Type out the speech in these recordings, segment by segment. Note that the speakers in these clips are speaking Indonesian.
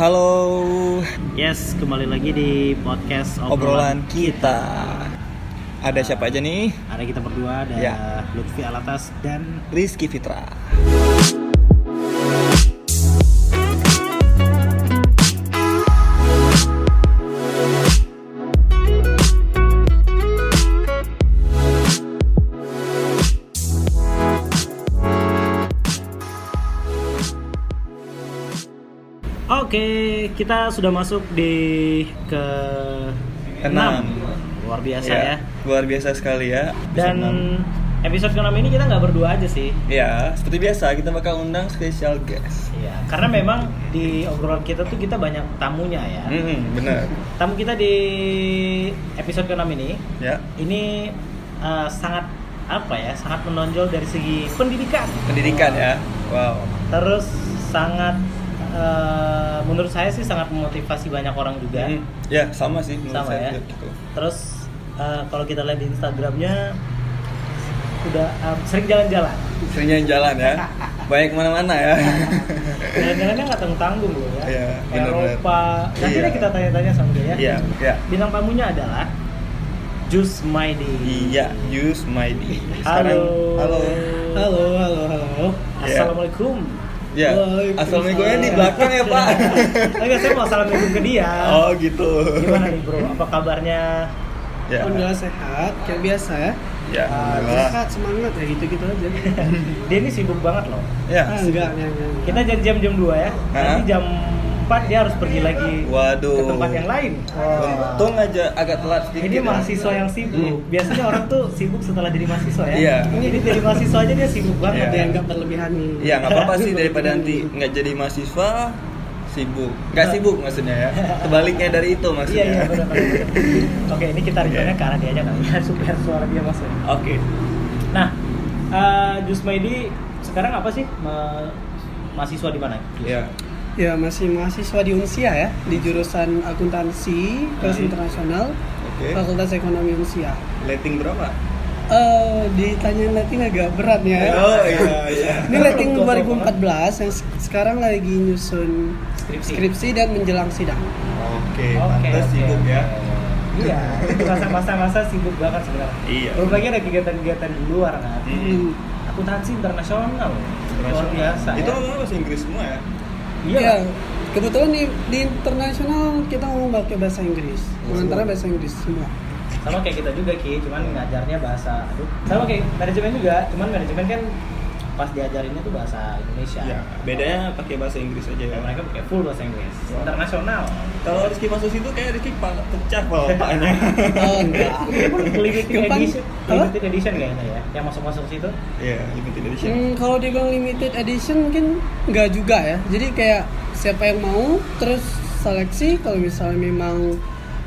Halo, Yes, kembali lagi di podcast obrolan kita. Ada siapa aja nih? Ada kita berdua, ada Ya. Lutfi Alatas dan Rizky Fitra. Kita sudah masuk di ke Enam. Luar biasa Ya, ya. Luar biasa sekali ya. Dan episode ke-6 ini kita nggak berdua aja sih. ya, seperti biasa kita bakal undang special guest. Iya, karena memang di obrolan kita tuh kita banyak tamunya ya. Hmm, bener. Tamu kita di episode ke-6 ini Ya, ini eh, sangat apa ya? Sangat menonjol dari segi pendidikan. pendidikan ya. Wow. Terus sangat eh, menurut saya sih sangat memotivasi banyak orang juga. Hmm, Ya, sama sih menurut Sama saya ya. gitu. Terus eh, kalau kita lihat di Instagramnya udah eh, sering jalan-jalan. Seringnya jalan ya. Baik ke mana-mana ya. Jalan-jalannya nggak tanggung-tanggung loh ya. Iya, benar-benar. Eropa. Nanti Iya. kita tanya-tanya sama dia ya. Iya, iya. Bintang tamunya adalah Jus Maidi. Iya, my D. Halo. halo. Halo, halo, halo. Iya. Assalamualaikum. Ya, assalamualaikumnya di belakang ya Pak. Enggak, saya mau assalamualaikum ke dia. Oh gitu. Gimana nih bro? Apa kabarnya? Ya. Alhamdulillah sehat, kayak biasa ya. Ya, alhamdulillah. Sehat, semangat ya gitu-gitu aja. Dia ini sibuk banget loh. Ya. Ah, enggak, enggak, enggak. Kita jadi jam jam 2 ya. Nanti jam 4 dia harus pergi lagi Waduh. ke tempat yang lain. Untung aja agak telat sedikit. Ini ya. mahasiswa yang sibuk. Hmm. Biasanya orang tuh sibuk setelah jadi mahasiswa ya. Iya. Ini jadi mahasiswa aja dia sibuk banget. Iya. Dianggap berlebihan nih. Ya nggak apa-apa sih daripada nanti nggak jadi mahasiswa sibuk. Nggak sibuk maksudnya ya. Tebaliknya dari itu Iya maksudnya. iya benar benar. Oke ini kita rencana ke arah dia aja kali ya supaya suara dia masuk. Oke. Nah, uh, Jus Maidi sekarang apa sih Ma- mahasiswa di mana? Ya. Ya, masih mahasiswa di Unsia ya, di jurusan akuntansi, kelas Hmm. internasional, Oke. Fakultas Ekonomi Unsia. Rating berapa? Eh, ditanya letting agak berat ya. Oh iya iya. Ini letting 2014 yang se- sekarang lagi nyusun Skripsi. skripsi dan menjelang sidang. Oke, pantas sibuk ya. Iya, itu masa-masa sibuk banget sebenarnya. Iya. Belum lagi ada kegiatan-kegiatan di luar kan. Hmm. Akuntansi internasional, luar biasa. Itu ya. bahasa Inggris semua ya? Iya. Ya, kebetulan di, di internasional kita ngomong pakai bahasa Inggris, semua. bahasa Inggris semua. Sama kayak kita juga Ki, cuman ngajarnya bahasa aduh. Sama kayak manajemen juga, cuman manajemen kan pas diajarinnya tuh bahasa Indonesia. Ya, bedanya pakai bahasa Inggris aja ya. Mereka pakai full bahasa Inggris. Internasional. Kalau Rizky masuk situ kayak Rizky pecah palanya. Oh enggak. limited edition, limited edition kayaknya ya, yang masuk-masuk situ. Iya, limited edition. Hmm, kalau dibilang limited edition mungkin enggak juga ya. Jadi kayak siapa yang mau terus seleksi kalau misalnya memang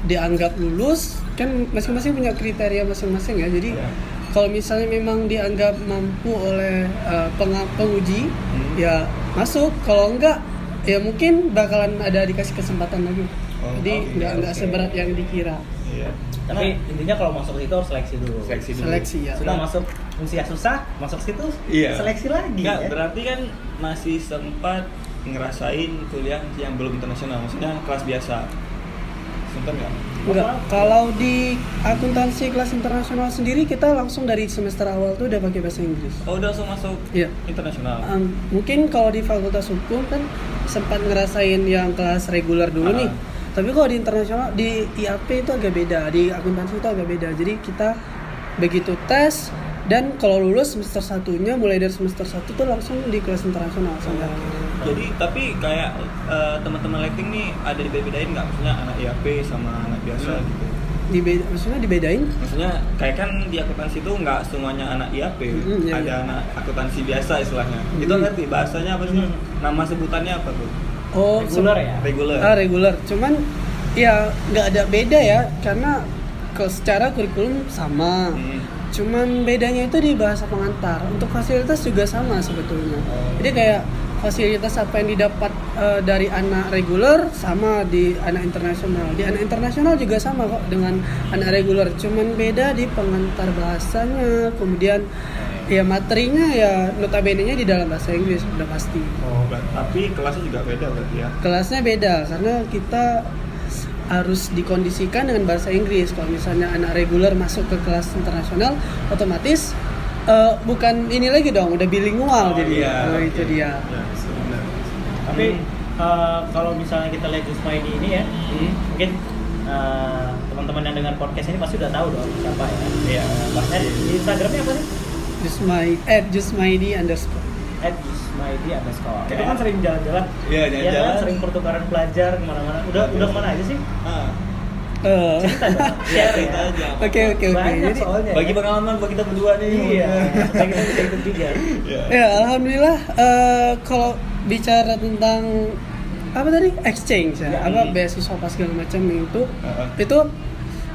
dianggap lulus kan masing-masing punya kriteria masing-masing ya. Jadi Ya. Kalau misalnya memang dianggap mampu oleh uh, penguji Hmm. ya masuk. Kalau enggak ya mungkin bakalan ada dikasih kesempatan lagi. Oh, Jadi oke, enggak enggak oke. seberat yang dikira. Iya. Tapi intinya kalau masuk situ harus seleksi dulu. Seleksi dulu. Seleksi ya. Sudah masuk usia susah, masuk situ Iya. seleksi lagi. Enggak, ya. berarti kan masih sempat ngerasain kuliah yang belum internasional, maksudnya kelas biasa. Sempat nggak? Enggak, kalau di akuntansi kelas internasional sendiri kita langsung dari semester awal tuh udah pakai bahasa Inggris. Oh, udah langsung masuk Iya. internasional. Um, mungkin kalau di fakultas hukum kan sempat ngerasain yang kelas reguler dulu Ah. nih. Tapi kalau di internasional di IAP itu agak beda, di akuntansi itu agak beda. Jadi kita begitu tes dan kalau lulus semester satunya mulai dari semester satu tuh langsung di kelas internasional sampai akhir. Jadi tapi kayak eh, teman-teman lighting nih ada dibedain nggak? Maksudnya anak IAP sama anak biasa Hmm. gitu. Dibeda, maksudnya dibedain? Maksudnya kayak kan di akuntansi itu nggak semuanya anak IAP, Mm, iya, ada iya. anak akuntansi biasa istilahnya. Mm. Itu ngerti bahasanya apa sih? Mm. Nama sebutannya apa tuh? Oh, reguler ya. Reguler. Ah, reguler. Cuman ya nggak ada beda ya karena ke secara kurikulum sama. Hmm. Cuman bedanya itu di bahasa pengantar. Untuk fasilitas juga sama sebetulnya. Jadi kayak fasilitas apa yang didapat eh, dari anak reguler sama di anak internasional. Di anak internasional juga sama kok dengan anak reguler. Cuman beda di pengantar bahasanya, kemudian ya materinya ya notabene-nya di dalam bahasa Inggris udah pasti. Oh, tapi kelasnya juga beda berarti ya. Kelasnya beda karena kita harus dikondisikan dengan bahasa Inggris. Kalau misalnya anak reguler masuk ke kelas internasional, otomatis eh, bukan ini lagi dong, udah bilingual jadi. iya, Oh, itu dia. Ya, benar. Tapi eh, kalau misalnya kita lihat Mighty ini ya, Hmm. mungkin eh, teman-teman yang dengar podcast ini pasti udah tahu dong siapa ya. Iya. Bahkan di Instagramnya apa sih? Just my at just my underscore. At Ismaidi underscore. Oke. Itu kan sering jalan-jalan. Iya, jalan-jalan. kan? sering pertukaran pelajar ke mana-mana. Udah udah ke mana aja sih? Ah, Eh, Cerita dong. Iya, Share cerita ya. aja. Oke oke oke. Jadi soalnya. bagi ya. pengalaman buat kita berdua nih. Iya. Supaya kita bisa ikut juga. Iya. ya alhamdulillah eh, kalau bicara tentang apa tadi exchange ya, Ya. apa beasiswa apa segala macam itu Heeh. itu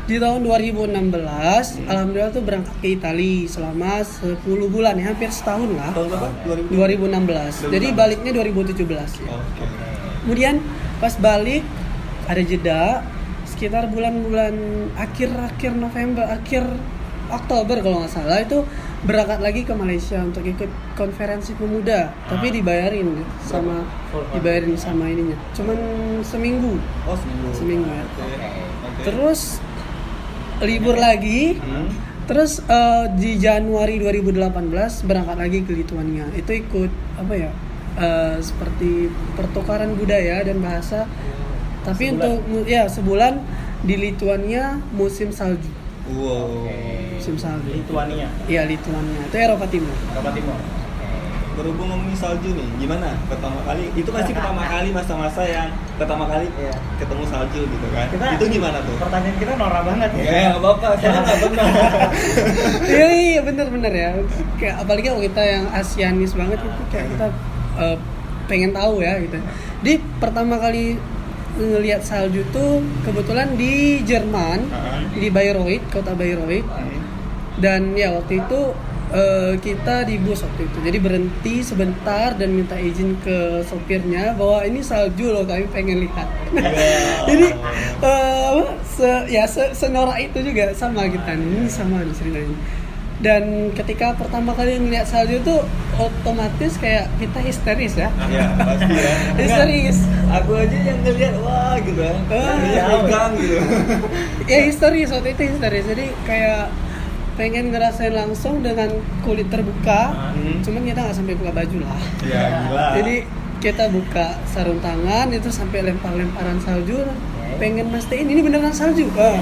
di tahun 2016 alhamdulillah tuh berangkat ke Italia selama 10 bulan ya hampir setahun lah Tahun berapa? 2016 jadi baliknya 2017 ya. Oke. kemudian pas balik ada jeda sekitar bulan-bulan akhir-akhir November akhir Oktober kalau nggak salah itu berangkat lagi ke Malaysia untuk ikut konferensi pemuda tapi dibayarin ya, sama dibayarin sama ininya cuman seminggu Oh, seminggu. Seminggu ya. Oke. Oke. terus libur lagi Hmm. terus eh, di Januari 2018 berangkat lagi ke Lituania itu ikut apa ya eh, seperti pertukaran budaya dan bahasa tapi Sebulan. untuk ya sebulan di Lituania musim salju Wow. musim salju Lituania. Iya Lituania itu Eropa Timur Eropa Timur. Berhubung ngomongin salju nih, gimana pertama kali? Itu pasti pertama kali masa-masa yang pertama kali Iya. ketemu salju gitu kan? Kita- itu gimana tuh? Pertanyaan kita norak banget ya. Ya, nggak apa-apa, soalnya nggak benar. iya iya bener-bener ya kayak apalagi kalau kita yang Asianis banget itu kayak kita eh, pengen tahu ya gitu di pertama kali ngelihat salju tuh kebetulan di Jerman Ah. di Bayreuth kota Bayreuth Hmm. dan ya waktu itu eh, kita di bus waktu itu jadi berhenti sebentar dan minta izin ke sopirnya bahwa ini salju loh kami pengen lihat Iya. jadi eh, apa, se- ya se- senorak itu juga sama kita nih ini sama nih ceritanya dan ketika pertama kali ngeliat salju tuh otomatis kayak kita histeris ya Iya, pasti ya. histeris Aku aja yang ngeliat wah gitu kan. Ah, pegang gitu. ya histeris waktu itu histeris jadi kayak pengen ngerasain langsung dengan kulit terbuka Hmm. cuman kita nggak sampai buka baju lah Ya, gila. jadi kita buka sarung tangan itu sampai lempar-lemparan salju pengen mastiin ini beneran salju Ah.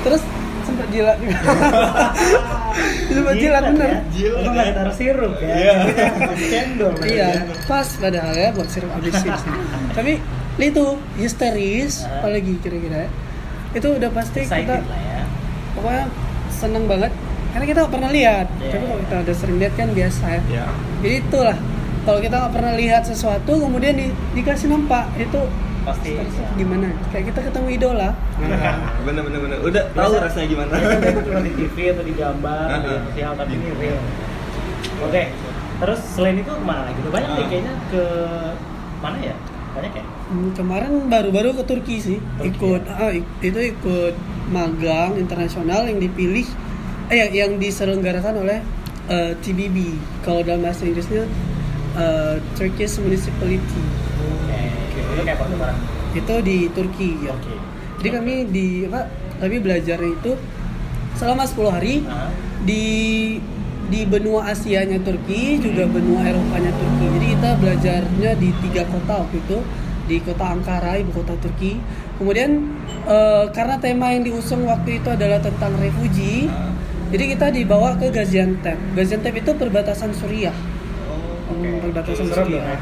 terus sempat jilat juga sempat jilat bener ya. Jilat, Untung nggak ya. taruh sirup ya. Iya. Cendol. iya pas padahal ya buat sirup habisin sih tapi itu histeris apalagi kira-kira ya. itu udah pasti kita Excited lah ya. pokoknya seneng banget karena kita nggak pernah lihat Iya, tapi kalau kita udah sering lihat kan biasa ya Ya. jadi itulah kalau kita nggak pernah lihat sesuatu kemudian di- dikasih nampak itu Pasti. gimana kayak kita ketemu idola Bener bener bener. Udah tahu Biasa- rasanya gimana? Biasanya itu cuma di TV atau di gambar, di ah. sosial, tapi ini real. Oke. Terus selain itu ke mana lagi? Banyak nih kayaknya ke mana ya? Banyak ya? Hmm, kemarin baru-baru ke Turki sih Turki, ikut ya? ah, ik- itu ikut magang internasional yang dipilih eh yang, yang diselenggarakan oleh eh, TBB kalau dalam bahasa Inggrisnya eh, Turkish Municipality Oke. Itu kayak itu di Turki ya Oke. jadi kami di apa kami belajarnya itu selama 10 hari Ah. di di benua Asianya Turki juga benua Eropanya Turki jadi kita belajarnya di tiga kota waktu itu di kota Ankara ibu kota Turki kemudian eh, karena tema yang diusung waktu itu adalah tentang refugi Ah. jadi kita dibawa ke Gaziantep Gaziantep itu perbatasan Suriah Oh, Hmm, perbatasan Serem Suriah. ya.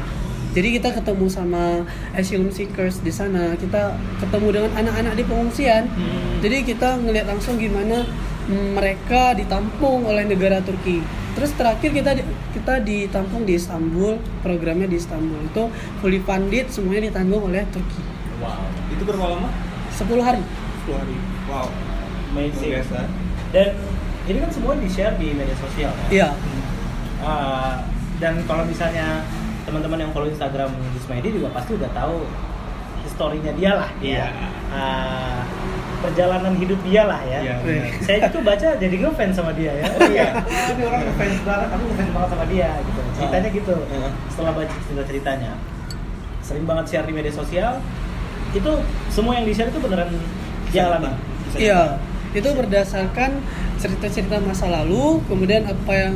Jadi kita ketemu sama asylum seekers di sana. Kita ketemu dengan anak-anak di pengungsian. Hmm. Jadi kita ngelihat langsung gimana mereka ditampung oleh negara Turki. Terus terakhir kita di- kita ditampung di Istanbul, programnya di Istanbul itu fully funded, semuanya ditanggung oleh Turki. Wow. Itu berapa lama? 10 hari. 10 hari. Wow. Amazing. Biasa. Dan ini kan semua di share di media sosial. ya? Iya. Ah, dan kalau misalnya teman-teman yang follow Instagram Gismaidi juga pasti udah tahu historinya dia lah Iya. Ah, perjalanan hidup dia lah ya. Iya, benar. Saya itu baca jadi ngefans sama dia ya. Oh iya. Ini orang ngefans banget, aku ngefans banget sama dia gitu. Ceritanya gitu. Iya. Setelah baca cerita ceritanya, sering banget share di media sosial. Itu semua yang di share itu beneran dia alami. Iya, itu berdasarkan cerita-cerita masa lalu, kemudian apa yang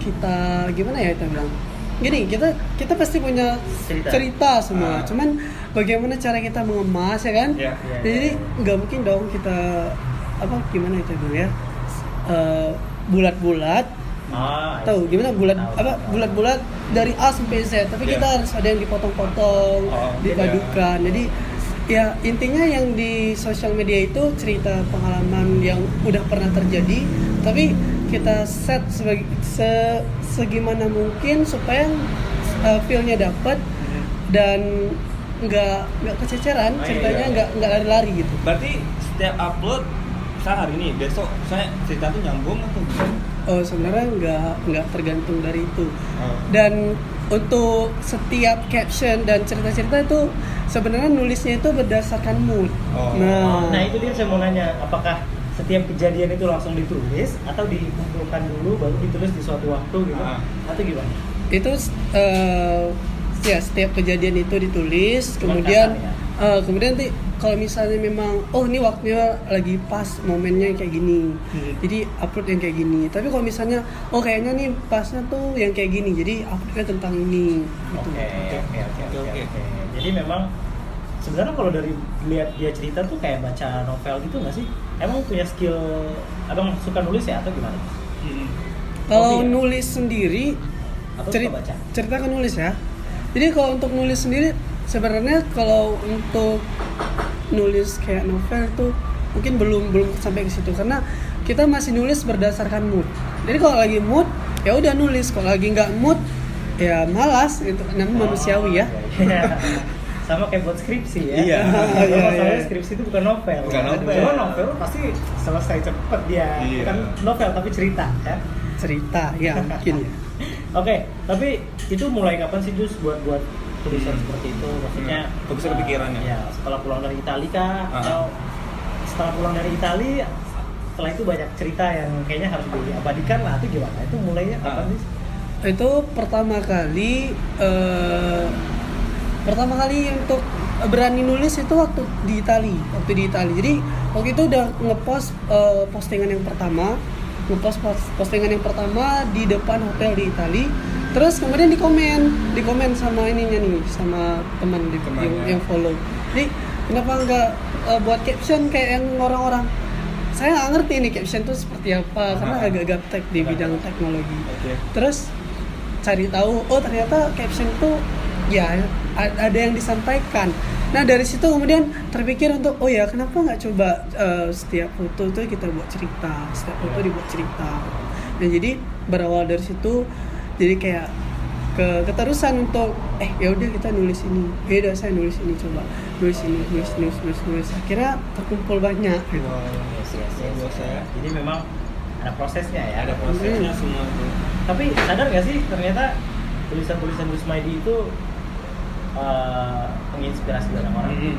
kita gimana ya kita bilang. Gini, kita kita pasti punya Cerita. cerita, semua. Ah. Cuman bagaimana cara kita mengemas ya kan? Iya. Iya, Jadi nggak mungkin dong kita apa gimana itu dulu ya? Eh, bulat-bulat Ah, tahu gimana bulat apa bulat-bulat dari A sampai Z tapi Iya. kita harus ada yang dipotong-potong Oh, dipadukan jadi ya intinya yang di sosial media itu cerita pengalaman yang udah pernah terjadi tapi kita set sebagai se, segimana mungkin supaya uh, feel-nya dapat dan nggak nggak kececeran Oh, iya, ceritanya iya. nggak nggak lari-lari gitu Berarti setiap upload misalnya hari ini, besok saya cerita tuh nyambung atau gimana? oh sebenarnya nggak nggak tergantung dari itu Oh. dan untuk setiap caption dan cerita-cerita itu sebenarnya nulisnya itu berdasarkan mood. Oh. Nah, Nah itu dia saya mau nanya, apakah setiap kejadian itu langsung ditulis atau dikumpulkan dulu baru ditulis di suatu waktu gitu? Ah. Atau gimana? itu eh, ya setiap kejadian itu ditulis, Cuma kemudian ya? eh, kemudian nanti kalau misalnya memang oh ini waktunya lagi pas momennya yang kayak gini, Hmm. jadi upload yang kayak gini. Tapi kalau misalnya oh kayaknya nih pasnya tuh yang kayak gini, jadi uploadnya tentang ini. Gitu. Oke, oke, oke, oke. Jadi memang sebenarnya kalau dari lihat dia cerita tuh kayak baca novel gitu nggak sih? Emang punya skill, abang suka nulis ya atau gimana? Hmm. Kalau ya? nulis sendiri Atau Ceri- suka baca? cerita kan nulis ya jadi kalau untuk nulis sendiri sebenarnya kalau untuk nulis kayak novel tuh mungkin belum belum sampai ke situ karena kita masih nulis berdasarkan mood jadi kalau lagi mood ya udah nulis kalau lagi nggak mood ya malas itu namanya manusiawi ya Oh, iya. Sama kayak buat skripsi ya. Iya. Kalau Iya, masalahnya iya. skripsi itu bukan novel. Bukan novel. Cuma novel pasti selesai cepet dia. Iya. Bukan novel tapi cerita ya. cerita ya mungkin ya Oke, tapi itu mulai kapan sih Jus buat buat tulisan seperti itu? Maksudnya Hmm. Fokus ke eh, pikiran ya? Setelah pulang dari Italia kah? Ah. Atau setelah pulang dari Italia setelah itu banyak cerita yang kayaknya harus diabadikan lah itu gimana? Itu mulainya kapan Ah. sih? itu pertama kali eh, pertama kali untuk berani nulis itu waktu di Itali waktu di Itali jadi waktu itu udah ngepost eh, postingan yang pertama ngepost pos- postingan yang pertama di depan hotel di Itali. Terus kemudian di komen di komen sama ininya nih sama teman di yang, yang follow. Jadi kenapa nggak eh, buat caption kayak yang orang-orang? Saya nggak ngerti nih caption tuh seperti apa karena agak gaptek di bidang teknologi. Oke. terus cari tahu oh ternyata caption itu ya ada yang disampaikan nah dari situ kemudian terpikir untuk oh ya kenapa nggak coba eh, setiap foto itu kita buat cerita setiap foto dibuat cerita nah jadi berawal dari situ jadi kayak ke keterusan untuk eh ya udah kita nulis ini ya udah saya nulis ini coba nulis ini nulis nulis nulis nulis akhirnya terkumpul banyak gitu. Wow. Yes, yes, yes, Luar yes. biasa. Jadi memang ada prosesnya ya. Ada prosesnya Hmm. semua. Tapi sadar gak sih ternyata tulisan-tulisan Gus Maidi itu eh, menginspirasi banyak orang. Hmm.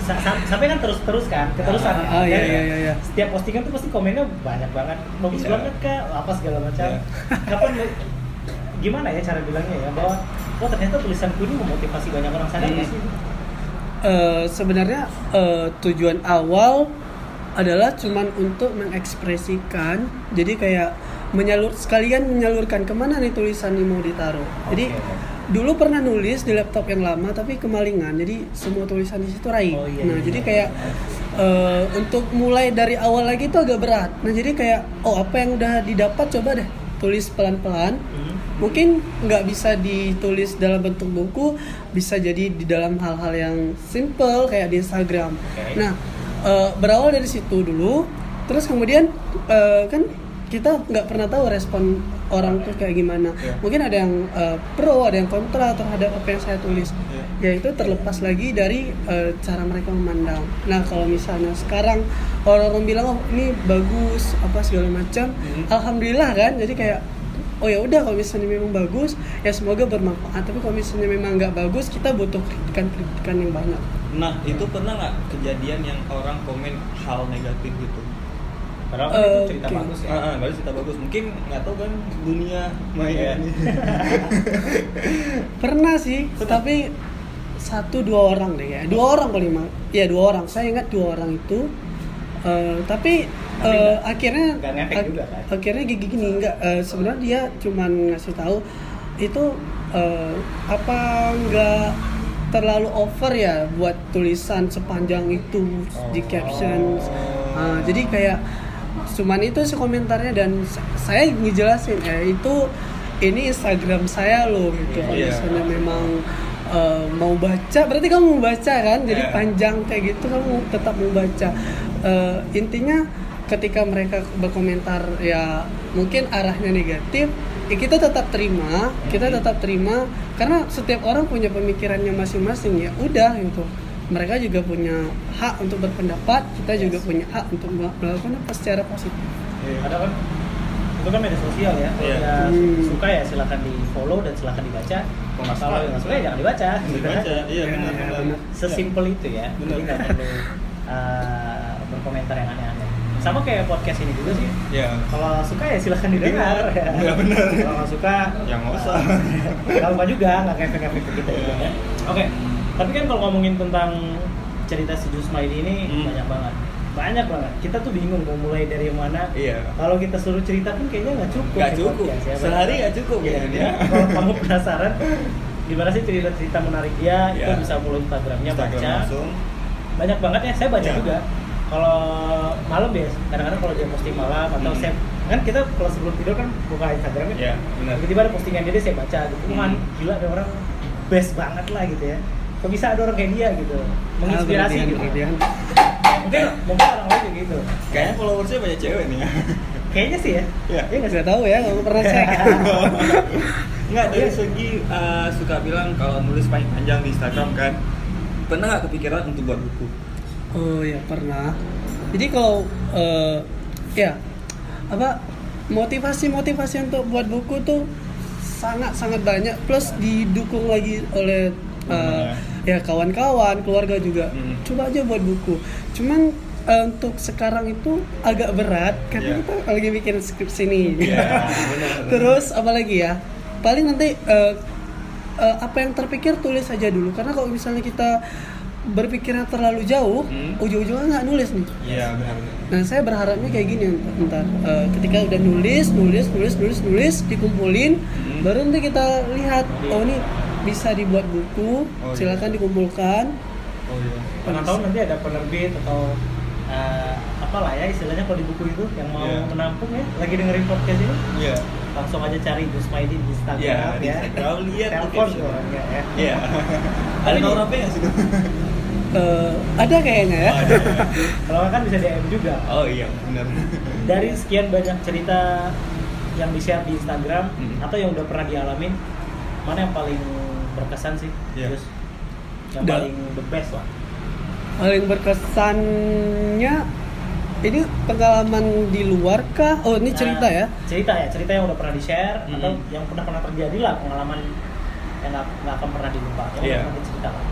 Sa- sa- sampai kan terus-terus kan, keterusan. Ah, ya. ah, iya, Dan iya, iya, iya. Setiap postingan tuh pasti komennya banyak banget. Bagus Iya. banget kak, apa segala macam. Iya. Kapan gimana ya cara bilangnya ya bahwa oh ternyata tulisanku ini memotivasi banyak orang sadar Hmm. sih? Eh, sebenarnya eh, tujuan awal adalah cuman untuk mengekspresikan jadi kayak menyalur sekalian menyalurkan ke mana nih tulisan ini mau ditaruh jadi Oke. dulu pernah nulis di laptop yang lama tapi kemalingan jadi semua tulisan di situ raih Oh, iya, nah iya. jadi kayak eh, untuk mulai dari awal lagi itu agak berat nah jadi kayak oh apa yang udah didapat coba deh tulis pelan-pelan Hmm. mungkin nggak bisa ditulis dalam bentuk buku bisa jadi di dalam hal-hal yang simple kayak di Instagram Oke. nah eh, berawal dari situ dulu terus kemudian eh, kan kita nggak pernah tahu respon orang tuh kayak gimana Iya. mungkin ada yang eh, pro ada yang kontra terhadap apa yang saya tulis Iya. ya itu terlepas lagi dari eh, cara mereka memandang nah kalau misalnya sekarang orang-orang bilang oh ini bagus apa segala macam Mhm. alhamdulillah kan jadi kayak oh ya udah kalau misalnya memang bagus ya semoga bermanfaat tapi kalau misalnya memang nggak bagus kita butuh kritikan kritikan yang banyak Nah, itu pernah nggak kejadian yang orang komen hal negatif gitu? Padahal kan Eh, itu cerita oke. bagus ya. Ah, baru cerita bagus. Mungkin nggak tahu kan dunia maya. pernah sih tapi satu dua orang deh ya dua orang paling ya dua orang saya ingat dua orang itu Eh, tapi Tapi eh, nggak- akhirnya nggak ngefek ak- juga, kan? akhirnya gigi gini nggak eh, sebenarnya dia cuman ngasih tahu itu eh, apa nggak terlalu over ya buat tulisan sepanjang itu di Oh. caption Ah, jadi kayak cuman itu sih komentarnya dan sa- saya ngejelasin eh itu ini Instagram saya loh gitu. Kalau Iya. misalnya memang eh, mau baca berarti kamu mau baca kan? Jadi Iya. panjang kayak gitu kamu tetap mau baca. Eh, intinya ketika mereka berkomentar ya mungkin arahnya negatif ya kita tetap terima kita tetap terima. Karena setiap orang punya pemikirannya masing-masing ya udah gitu mereka juga punya hak untuk berpendapat kita juga punya hak untuk mel- melakukan apa secara positif Padahal kan itu kan media sosial ya. Kalau Iya. dia Hmm. suka ya silakan di follow dan silakan dibaca. Kalau nggak Kalau suka, nggak suka ya jangan dibaca. Dibaca, iya benar Iya, benar. benar. Sesimpel itu ya. Benar. Nggak perlu uh, berkomentar yang aneh-aneh. Sama kayak podcast ini juga sih. Ya. Kalau suka ya silahkan didengar. Dengar. Iya, benar. Kalau nggak suka, Ya nggak usah. Gak lupa juga, nggak ngefek-ngefek ke kita juga ya. Oke, tapi kan kalau ngomongin tentang cerita si Jusma ini Hmm. banyak banget, banyak banget. Kita tuh bingung mau mulai dari mana. Iya. Kalau kita suruh cerita pun kayaknya nggak cukup. Nggak cukup. ya. Sehari nggak cukup Iya, kayaknya. iya. Kalau kamu penasaran, gimana sih cerita-cerita menarik dia? Itu Iya. bisa follow Instagramnya Instagram baca. langsung. Banyak banget ya. Saya baca Iya. juga. Kalau malam ya, kadang-kadang kalau dia posting malam atau Hmm. saya kan kita kalau sebelum tidur kan buka Instagramnya Iya, benar. tiba-tiba ada postingan dia, dia saya baca gitu Hmm. gila ada orang best banget lah gitu ya kok bisa ada orang kayak dia gitu menginspirasi Ah, gitu berlebihan, mungkin mungkin orang lain juga gitu Kayaknya followersnya banyak cewek nih ya. kayaknya sih ya Iya. Iya nggak sih nggak tahu ya kamu pernah cek Enggak dari segi uh, suka bilang kalau nulis panjang di Instagram kan. Pernah nggak kepikiran untuk buat buku? Oh ya pernah. Jadi kalau eh, ya apa motivasi-motivasi untuk buat buku tuh sangat sangat banyak plus didukung lagi oleh Teman ya kawan-kawan keluarga juga. Hmm. Coba aja buat buku. Cuman eh, untuk sekarang itu agak berat karena Iya. kita lagi bikin skripsi nih. Iya, benar. Terus apa lagi ya? Paling nanti eh, eh, apa yang terpikir tulis aja dulu karena kalau misalnya kita berpikirnya terlalu jauh, Hmm. ujung-ujungnya nggak nulis nih. Iya benar-benar. Nah saya berharapnya kayak gini ntar. Eh, ketika udah nulis, nulis, nulis, nulis, nulis, dikumpulin, Hmm. baru nanti kita lihat, oh ini bisa dibuat buku, Oh, silakan iya. dikumpulkan. Oh iya. pernah tahu nanti ada penerbit atau eh, apalah ya istilahnya kalau di buku itu yang mau Iya. menampung ya lagi dengerin podcast ini Iya. langsung aja cari Jusmaidi di Instagram Iya, ya di Instagram, lihat telepon orangnya ya Iya. Ada nomor HP nggak sih? Eh, ada kayaknya ya. Oh, ada. kalau kan bisa DM juga Oh iya benar. dari sekian banyak cerita yang di share di Instagram Hmm. atau yang udah pernah dialamin mana yang paling berkesan sih Iya. Terus yang Da- paling the best lah Paling berkesannya ini pengalaman di luar kah? Oh ini Nah, cerita ya? cerita ya cerita yang udah pernah di share Hmm. atau yang pernah pernah terjadi lah pengalaman yang nggak akan pernah dilupakan yang Iya. pernah diceritakan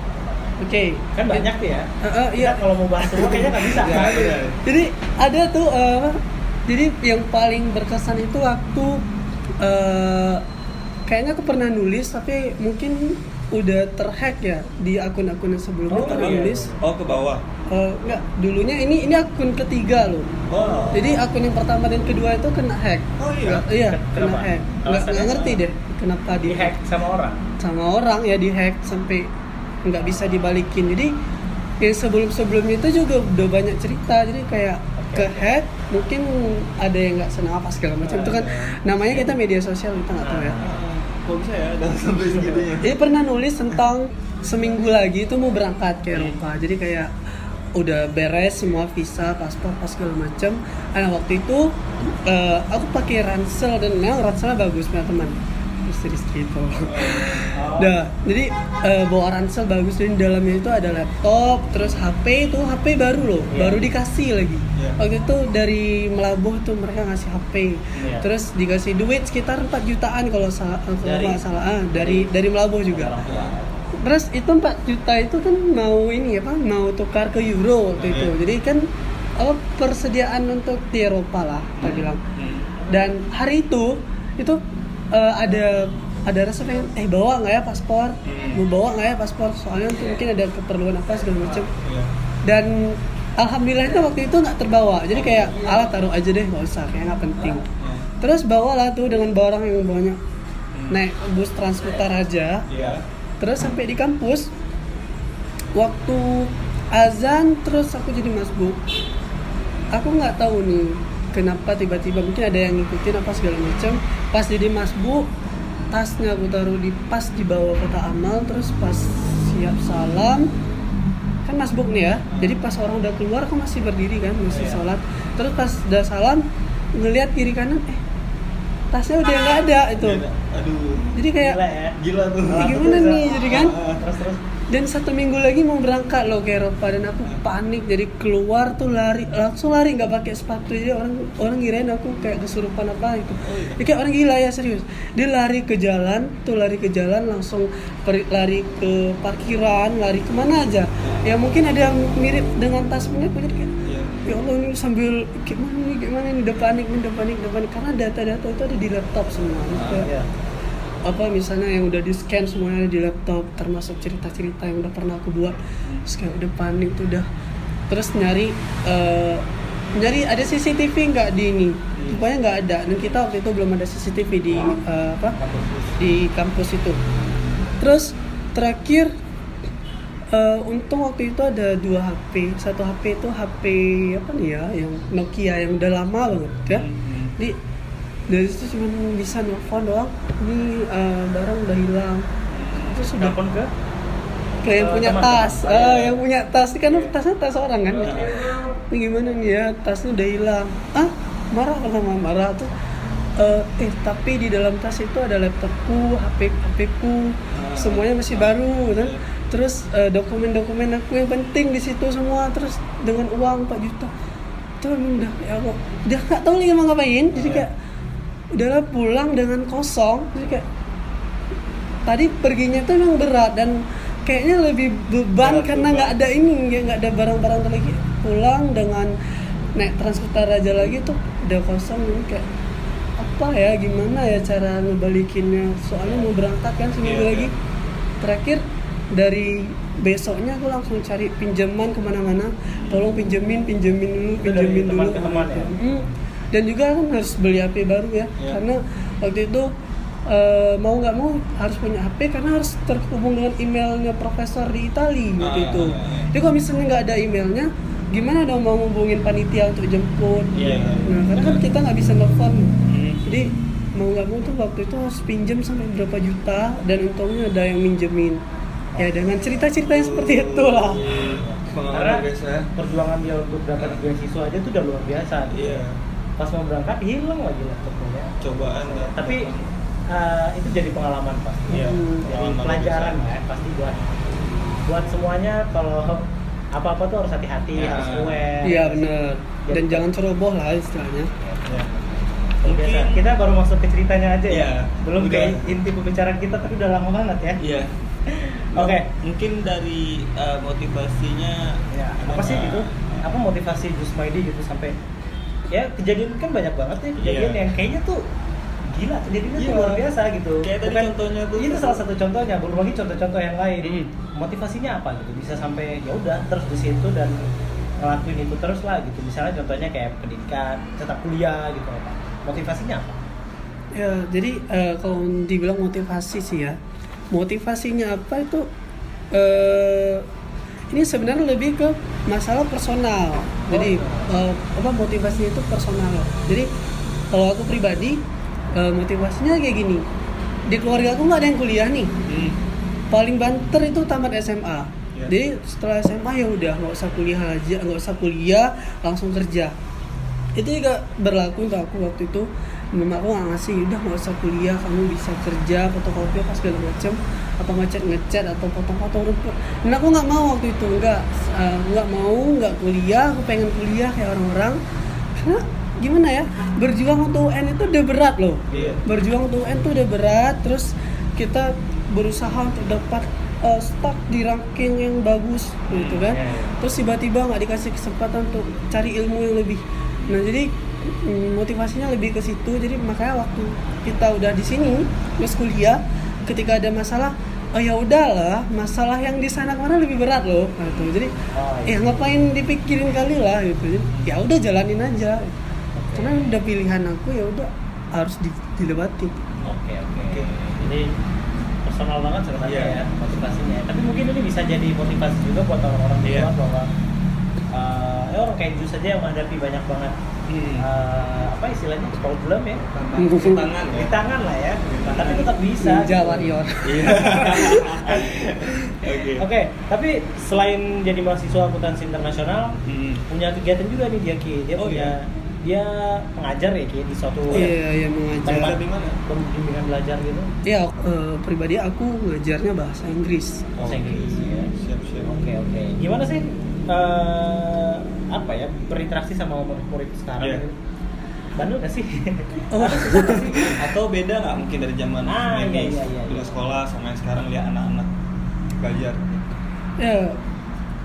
Oke. kan banyak tuh ya eh, Kita iya. kalau mau bahas semua kayaknya nggak bisa Iya, kan? iya. Jadi ada tuh eh, jadi yang paling berkesan itu waktu eh, kayaknya aku pernah nulis tapi mungkin udah terhack ya di akun-akun yang sebelumnya Oh, pernah iya. nulis. Oh ke bawah. Eh, enggak, dulunya ini ini akun ketiga loh. Oh. Jadi akun yang pertama dan kedua itu kena hack. Oh iya. Nggak- iya, Ken- kena kenapa? hack. Nggak, nggak ngerti deh kenapa di hack sama orang sama orang ya di hack sampai nggak bisa dibalikin jadi yang sebelum sebelumnya itu juga udah banyak cerita jadi kayak ke hack mungkin ada yang nggak senang apa segala macam itu kan namanya kita media sosial kita nggak tahu ya Kok bisa ya? Udah sampai segitunya? jadi pernah nulis tentang seminggu lagi itu mau berangkat ke Eropa. Jadi kayak udah beres semua visa paspor pas segala macam nah waktu itu eh, aku pakai ransel dan memang ranselnya bagus punya teman istri itu Nah, jadi eh, bawa ransel bagus dan di dalamnya itu ada laptop, terus HP itu HP baru loh, Iya. baru dikasih lagi. Iya. Waktu itu dari Melabuh tuh mereka ngasih HP, Iya. terus dikasih duit sekitar 4 jutaan kalau salah kalau Dari- salah ah, dari dari Melabuh juga. Terus itu 4 juta itu kan mau ini apa? Mau tukar ke euro waktu itu. Iya. Jadi kan apa persediaan untuk di Eropa lah, kita bilang. Hmm. Dan hari itu itu eh, ada ada rasa pengen eh bawa nggak ya paspor? Hmm. Mau bawa nggak ya paspor? Soalnya tuh mungkin ada keperluan apa segala macam. Iya. Dan alhamdulillah itu waktu itu nggak terbawa. Jadi kayak alat taruh aja deh nggak usah, kayak nggak penting. Iya. Terus bawalah tuh dengan barang yang banyak. Hmm. Naik bus Transputar aja. Iya. Terus sampai di kampus waktu azan terus aku jadi masbuk. Aku nggak tahu nih kenapa tiba-tiba mungkin ada yang ngikutin apa segala macam. Pas jadi masbuk tasnya aku taruh di pas di bawah kota amal terus pas siap salam kan masbuk nih ya jadi pas orang udah keluar aku masih berdiri kan masih Iya. sholat terus pas udah salam ngelihat kiri kanan eh tasnya udah nggak ada itu Iya, Aduh. jadi kayak Gila ya. Gila tuh. Gimana nih, jadi kan? Terus terus. Dan satu minggu lagi mau berangkat loh ke Eropa dan aku panik jadi keluar tuh lari. Langsung lari nggak pakai sepatu. Jadi orang orang kirain aku kayak kesurupan apa gitu. Dia kayak orang gila ya serius. Dia lari ke jalan tuh lari ke jalan langsung peri- lari ke parkiran lari ke mana aja. Ya mungkin ada yang mirip dengan tas punya aku jadi kayak Iya. ya Allah ini sambil gimana nih gimana nih? Udah panik udah panik udah panik. Karena data-data itu ada di laptop semua Terus kayak, Iya. Apa misalnya yang udah di scan semuanya di laptop termasuk cerita-cerita yang udah pernah aku buat terus udah panik tuh udah. Terus nyari eh, nyari ada CCTV nggak di ini? Rupanya nggak ada. Dan kita waktu itu belum ada CCTV di eh, apa? Di kampus itu. Terus terakhir eh, untung waktu itu ada dua HP satu HP itu HP apa nih ya yang Nokia yang udah lama banget ya di dari situ cuma bisa nelfon doang. Ini eh, barang udah hilang. Terus udah Telepon ke? Ke yang Eh, punya teman, tas. teman. ah yang punya tas. Kan tasnya tas orang kan? Iya. ini gimana nih ya? Tasnya udah hilang. Ah marah kan sama marah tuh. Eh, eh tapi di dalam tas itu ada laptopku HP HP ku. Ah. semuanya masih baru kan? Iya. terus eh, dokumen-dokumen aku yang penting di situ semua. Terus dengan uang 4 juta. Itu emang udah ya Allah. Udah nggak tahu lagi mau ngapain. Jadi Iya. kayak udahlah pulang dengan kosong. Jadi kayak tadi perginya tuh emang berat dan kayaknya lebih beban Berat, karena nggak ada ini nggak ada barang-barang lagi. Pulang dengan naik transportasi aja lagi tuh udah kosong. Jadi kayak apa ya gimana ya cara ngebalikinnya? Soalnya mau berangkat kan seminggu Iya, lagi. iya. terakhir dari besoknya aku langsung cari pinjaman ke mana-mana. Tolong pinjemin pinjemin dulu pinjemin teman dulu ke teman ya? Hmm. Dan juga kan harus beli HP baru ya Iya. karena waktu itu eh, mau nggak mau harus punya HP karena harus terhubung dengan emailnya profesor di Itali waktu Ah, itu iya, iya. jadi kalau misalnya nggak ada emailnya gimana dong mau ngubungin panitia untuk jemput Iya, iya. nah karena kan kita nggak bisa nelfon Hmm. jadi mau nggak mau tuh waktu itu harus pinjam sampai berapa juta dan untungnya ada yang minjemin ya dengan cerita-cerita yang seperti itulah Pengalaman Karena biasa. perjuangan dia untuk dapat beasiswa aja tuh udah luar biasa. Iya. Pas mau berangkat hilang lagi laptopnya. Cobaan. ya. Tapi eh, itu jadi pengalaman pasti. Iya. Hmm. Jadi pelajaran ya pasti buat buat semuanya kalau apa-apa tuh harus hati-hati, Ya. harus aware. iya bener dan Jadi- jangan ceroboh lah istilahnya Ya. Mungkin- biasa. Kita baru masuk ke ceritanya aja ya. Iya, Belum udah. ke inti pembicaraan kita tapi udah lama banget ya. Iya. Oke. Mungkin dari uh, motivasinya Ya, apa sih gitu? Apa motivasi Gus Maidi gitu sampai ya kejadian kan banyak banget ya kejadian Iya. yang kayaknya tuh gila kejadiannya tuh Iya. luar biasa gitu. Kayak tadi contohnya tuh. Itu salah satu contohnya, belum lagi contoh-contoh yang lain. Hmm. Motivasinya apa gitu? Bisa sampai ya udah terus di situ dan ngelakuin itu terus lah gitu. Misalnya contohnya kayak pendidikan, tetap kuliah gitu apa. Motivasinya apa? ya jadi eh, kalau dibilang motivasi sih ya motivasinya apa itu eh ini sebenarnya lebih ke masalah personal. Jadi eh, apa motivasinya itu personal. Jadi kalau aku pribadi eh, motivasinya kayak gini. Di keluarga aku nggak ada yang kuliah nih. Hmm. paling banter itu tamat SMA Ya. jadi setelah SMA ya udah nggak usah kuliah aja nggak usah kuliah langsung kerja. Itu juga berlaku untuk aku waktu itu mama aku nggak ngasih udah nggak usah kuliah kamu bisa kerja fotokopi apa segala macam atau ngecat ngecat atau potong-potong rumput. Dan aku nggak mau waktu itu nggak eh, nggak mau nggak kuliah aku pengen kuliah kayak orang-orang. Karena gimana ya berjuang untuk UN itu udah berat loh. Iya. berjuang untuk UN tuh udah berat terus kita berusaha untuk dapat uh, stuck di ranking yang bagus gitu kan. Iya, iya. terus tiba-tiba nggak dikasih kesempatan untuk cari ilmu yang lebih. Nah jadi motivasinya lebih ke situ jadi makanya waktu kita udah di sini terus kuliah ketika ada masalah oh ya udahlah masalah yang di sana ke mana lebih berat loh gitu jadi Oh, ya iya. ngapain dipikirin kali lah gitu ya udah jalanin aja karena udah pilihan aku ya udah harus di- dilewati Oke oke. Jadi personal banget sebenarnya Iya. ya motivasinya. Tapi mungkin ini bisa jadi motivasi juga buat orang-orang di Iya. luar bahwa eh, ya orang kayak Jus aja yang menghadapi banyak banget Hmm. eh, apa istilahnya problem ya tangan di tangan lah ya. Tapi tetap bisa. Ninja warrior Iya. Oke. Oke, tapi selain jadi mahasiswa akuntansi internasional, Hmm. punya kegiatan juga nih dia Ki. Dia Oh, punya dia pengajar ya Ki di suatu iya iya tempat mengajar di mana? bimbingan belajar gitu. ya eh, pribadi aku ngajarnya bahasa Inggris Bahasa Inggris ya. Siap siap. Oke oke. Gimana sih eh, apa ya berinteraksi sama murid-murid sekarang? Iya. gitu? Bandel gak sih? Oh. Atau beda nggak mungkin dari zaman Ah, iya, 90s, iya, iya, iya. sekolah sama yang sekarang lihat anak-anak belajar. ya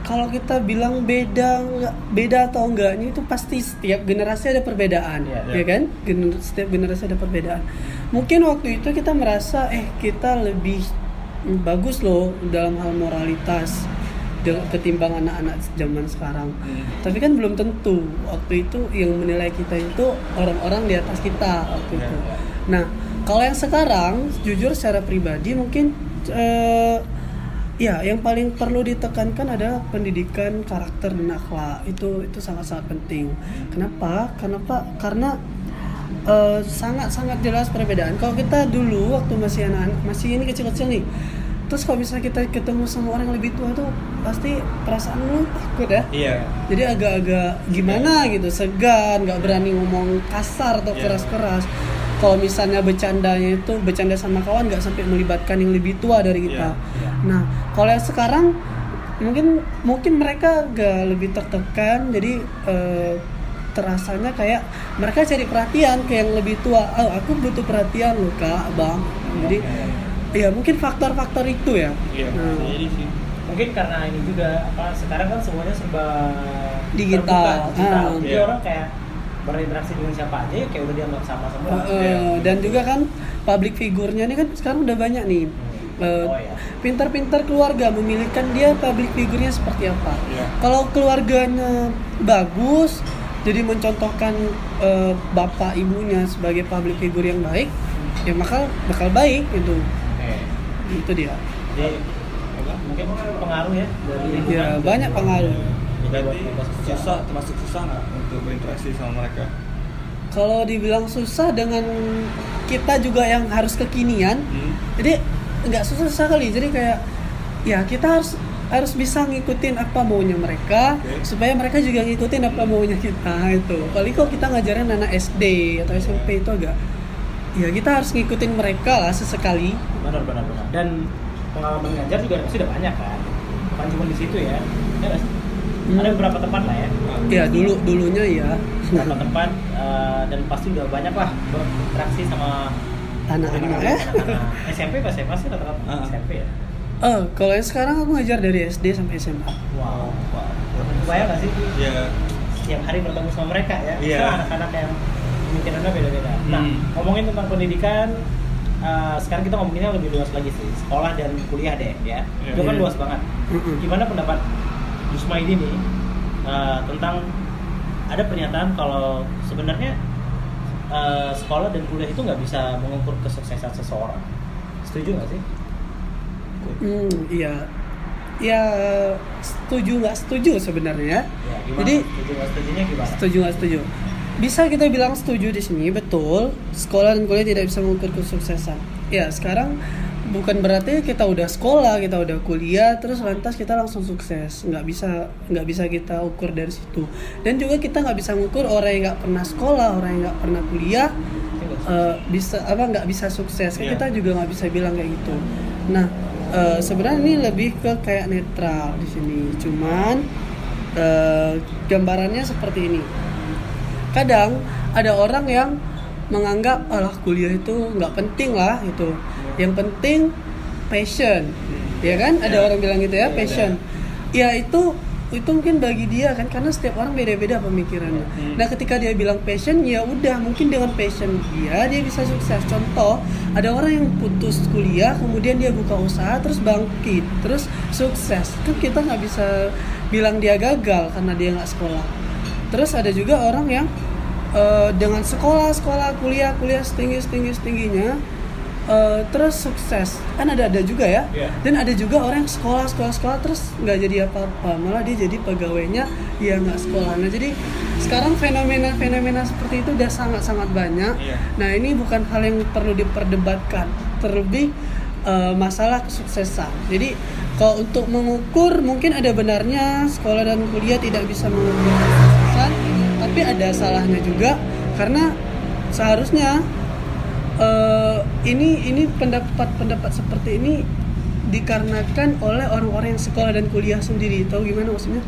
kalau kita bilang beda nggak beda atau enggaknya itu pasti setiap generasi ada perbedaan Iya, ya iya. kan Gener- setiap generasi ada perbedaan mungkin waktu itu kita merasa eh kita lebih mm, bagus loh dalam hal moralitas ketimbang anak-anak zaman sekarang. Hmm. tapi kan belum tentu. Waktu itu yang menilai kita itu orang-orang di atas kita waktu Iya, itu. Iya. nah kalau yang sekarang jujur secara pribadi mungkin eh, ya yang paling perlu ditekankan adalah pendidikan karakter dan akhlak. Itu itu sangat-sangat penting. Kenapa? Kenapa karena eh, sangat-sangat jelas perbedaan. Kalau kita dulu waktu masih anak masih ini kecil-kecil nih terus kalau misalnya kita ketemu sama orang yang lebih tua tuh pasti perasaan lu takut ya. Iya. jadi agak-agak gimana gitu segan nggak berani ngomong kasar atau Iya. keras-keras. Kalau misalnya bercandanya itu bercanda sama kawan nggak sampai melibatkan yang lebih tua dari kita. Iya, iya. nah kalau yang sekarang mungkin mungkin mereka agak lebih tertekan jadi eh, terasanya kayak mereka cari perhatian ke yang lebih tua. Oh aku butuh perhatian loh kak bang. Jadi ya mungkin faktor-faktor itu ya Iya. Nah. Jadi sih. Mungkin karena ini juga apa sekarang kan semuanya serba Digital. terbuka, digital. Ah. Jadi Iya. orang kayak berinteraksi dengan siapa aja ya kayak udah dianggap sama semua. Eh, eh, dan juga kan public figurnya ini kan sekarang udah banyak nih Eh, Oh, iya. pintar-pintar keluarga memilihkan dia public figurnya seperti apa Iya. kalau keluarganya bagus jadi mencontohkan eh, bapak ibunya sebagai public figure yang baik ya maka bakal baik itu Oke. Itu dia Jadi mungkin pengaruh ya dari ya banyak pengaruh Berarti susah termasuk susah nggak untuk berinteraksi sama mereka? kalau dibilang susah dengan kita juga yang harus kekinian Hmm. jadi nggak susah-susah kali jadi kayak ya kita harus harus bisa ngikutin apa maunya mereka Oke. supaya mereka juga ngikutin apa maunya kita itu paling kalau kita ngajarin anak SD atau SMP itu agak ya kita harus ngikutin mereka lah sesekali benar benar benar. Dan pengalaman ngajar juga pasti udah banyak kan. Bukan cuma di situ ya. Ya sih? Hmm. Ada beberapa tempat lah ya. ya dulu dulunya ya Beberapa tempat eh, dan pasti udah banyak lah berinteraksi sama anak-anak ya anak-anak. SMP pas SMA sih rata-rata Ah. SMP ya. oh kalau yang sekarang aku ngajar dari SD sampai SMA Wow. Bayang gak sih? Ya. Setiap hari bertemu sama mereka ya. Iya. Karena anak-anak yang pemikirannya beda-beda. Nah, Hmm. ngomongin tentang pendidikan, eh, sekarang kita ngomonginnya lebih luas lagi sih. Sekolah dan kuliah deh ya. Iya. Itu kan Iya. luas banget. Gimana pendapat Yusmaidi nih eh, tentang ada pernyataan kalau sebenarnya eh, sekolah dan kuliah itu nggak bisa mengukur kesuksesan seseorang. Setuju nggak sih? hmm iya ya setuju nggak setuju sebenarnya Ya, gimana? Jadi setuju nggak setujunya gimana? Setuju nggak setuju? Bisa kita bilang setuju di sini, betul. Sekolah dan kuliah tidak bisa mengukur kesuksesan. Ya, sekarang bukan berarti kita udah sekolah, kita udah kuliah, terus lantas kita langsung sukses. Nggak bisa, nggak bisa kita ukur dari situ. Dan juga kita nggak bisa mengukur orang yang nggak pernah sekolah, orang yang nggak pernah kuliah, eh, bisa apa nggak bisa sukses kan Iya. kita juga nggak bisa bilang kayak gitu nah eh, sebenarnya ini lebih ke kayak netral di sini cuman eh, gambarannya seperti ini kadang ada orang yang menganggap alah kuliah itu nggak penting lah gitu. Yang penting passion. Ya kan? Ada Ya. orang bilang gitu ya Ya, passion. ya. Itu itu mungkin bagi dia kan karena setiap orang beda-beda pemikirannya. Hmm. nah ketika dia bilang passion ya udah mungkin dengan passion dia dia bisa sukses. Contoh ada orang yang putus kuliah kemudian dia buka usaha terus bangkit terus sukses. Kan kita nggak bisa bilang dia gagal karena dia nggak sekolah terus ada juga orang yang eh, dengan sekolah sekolah kuliah kuliah setinggi setinggi setingginya eh, terus sukses. Kan ada ada juga ya. Iya. dan ada juga orang yang sekolah sekolah sekolah terus nggak jadi apa-apa. Malah dia jadi pegawainya ya nggak sekolah. Nah jadi sekarang fenomena fenomena seperti itu udah sangat sangat banyak. Iya. nah ini bukan hal yang perlu diperdebatkan. Terlebih eh, masalah kesuksesan. Jadi kalau untuk mengukur mungkin ada benarnya sekolah dan kuliah tidak bisa mengukur tapi ada salahnya juga karena seharusnya eh, ini ini pendapat-pendapat seperti ini dikarenakan oleh orang-orang yang sekolah dan kuliah sendiri. Tahu gimana maksudnya?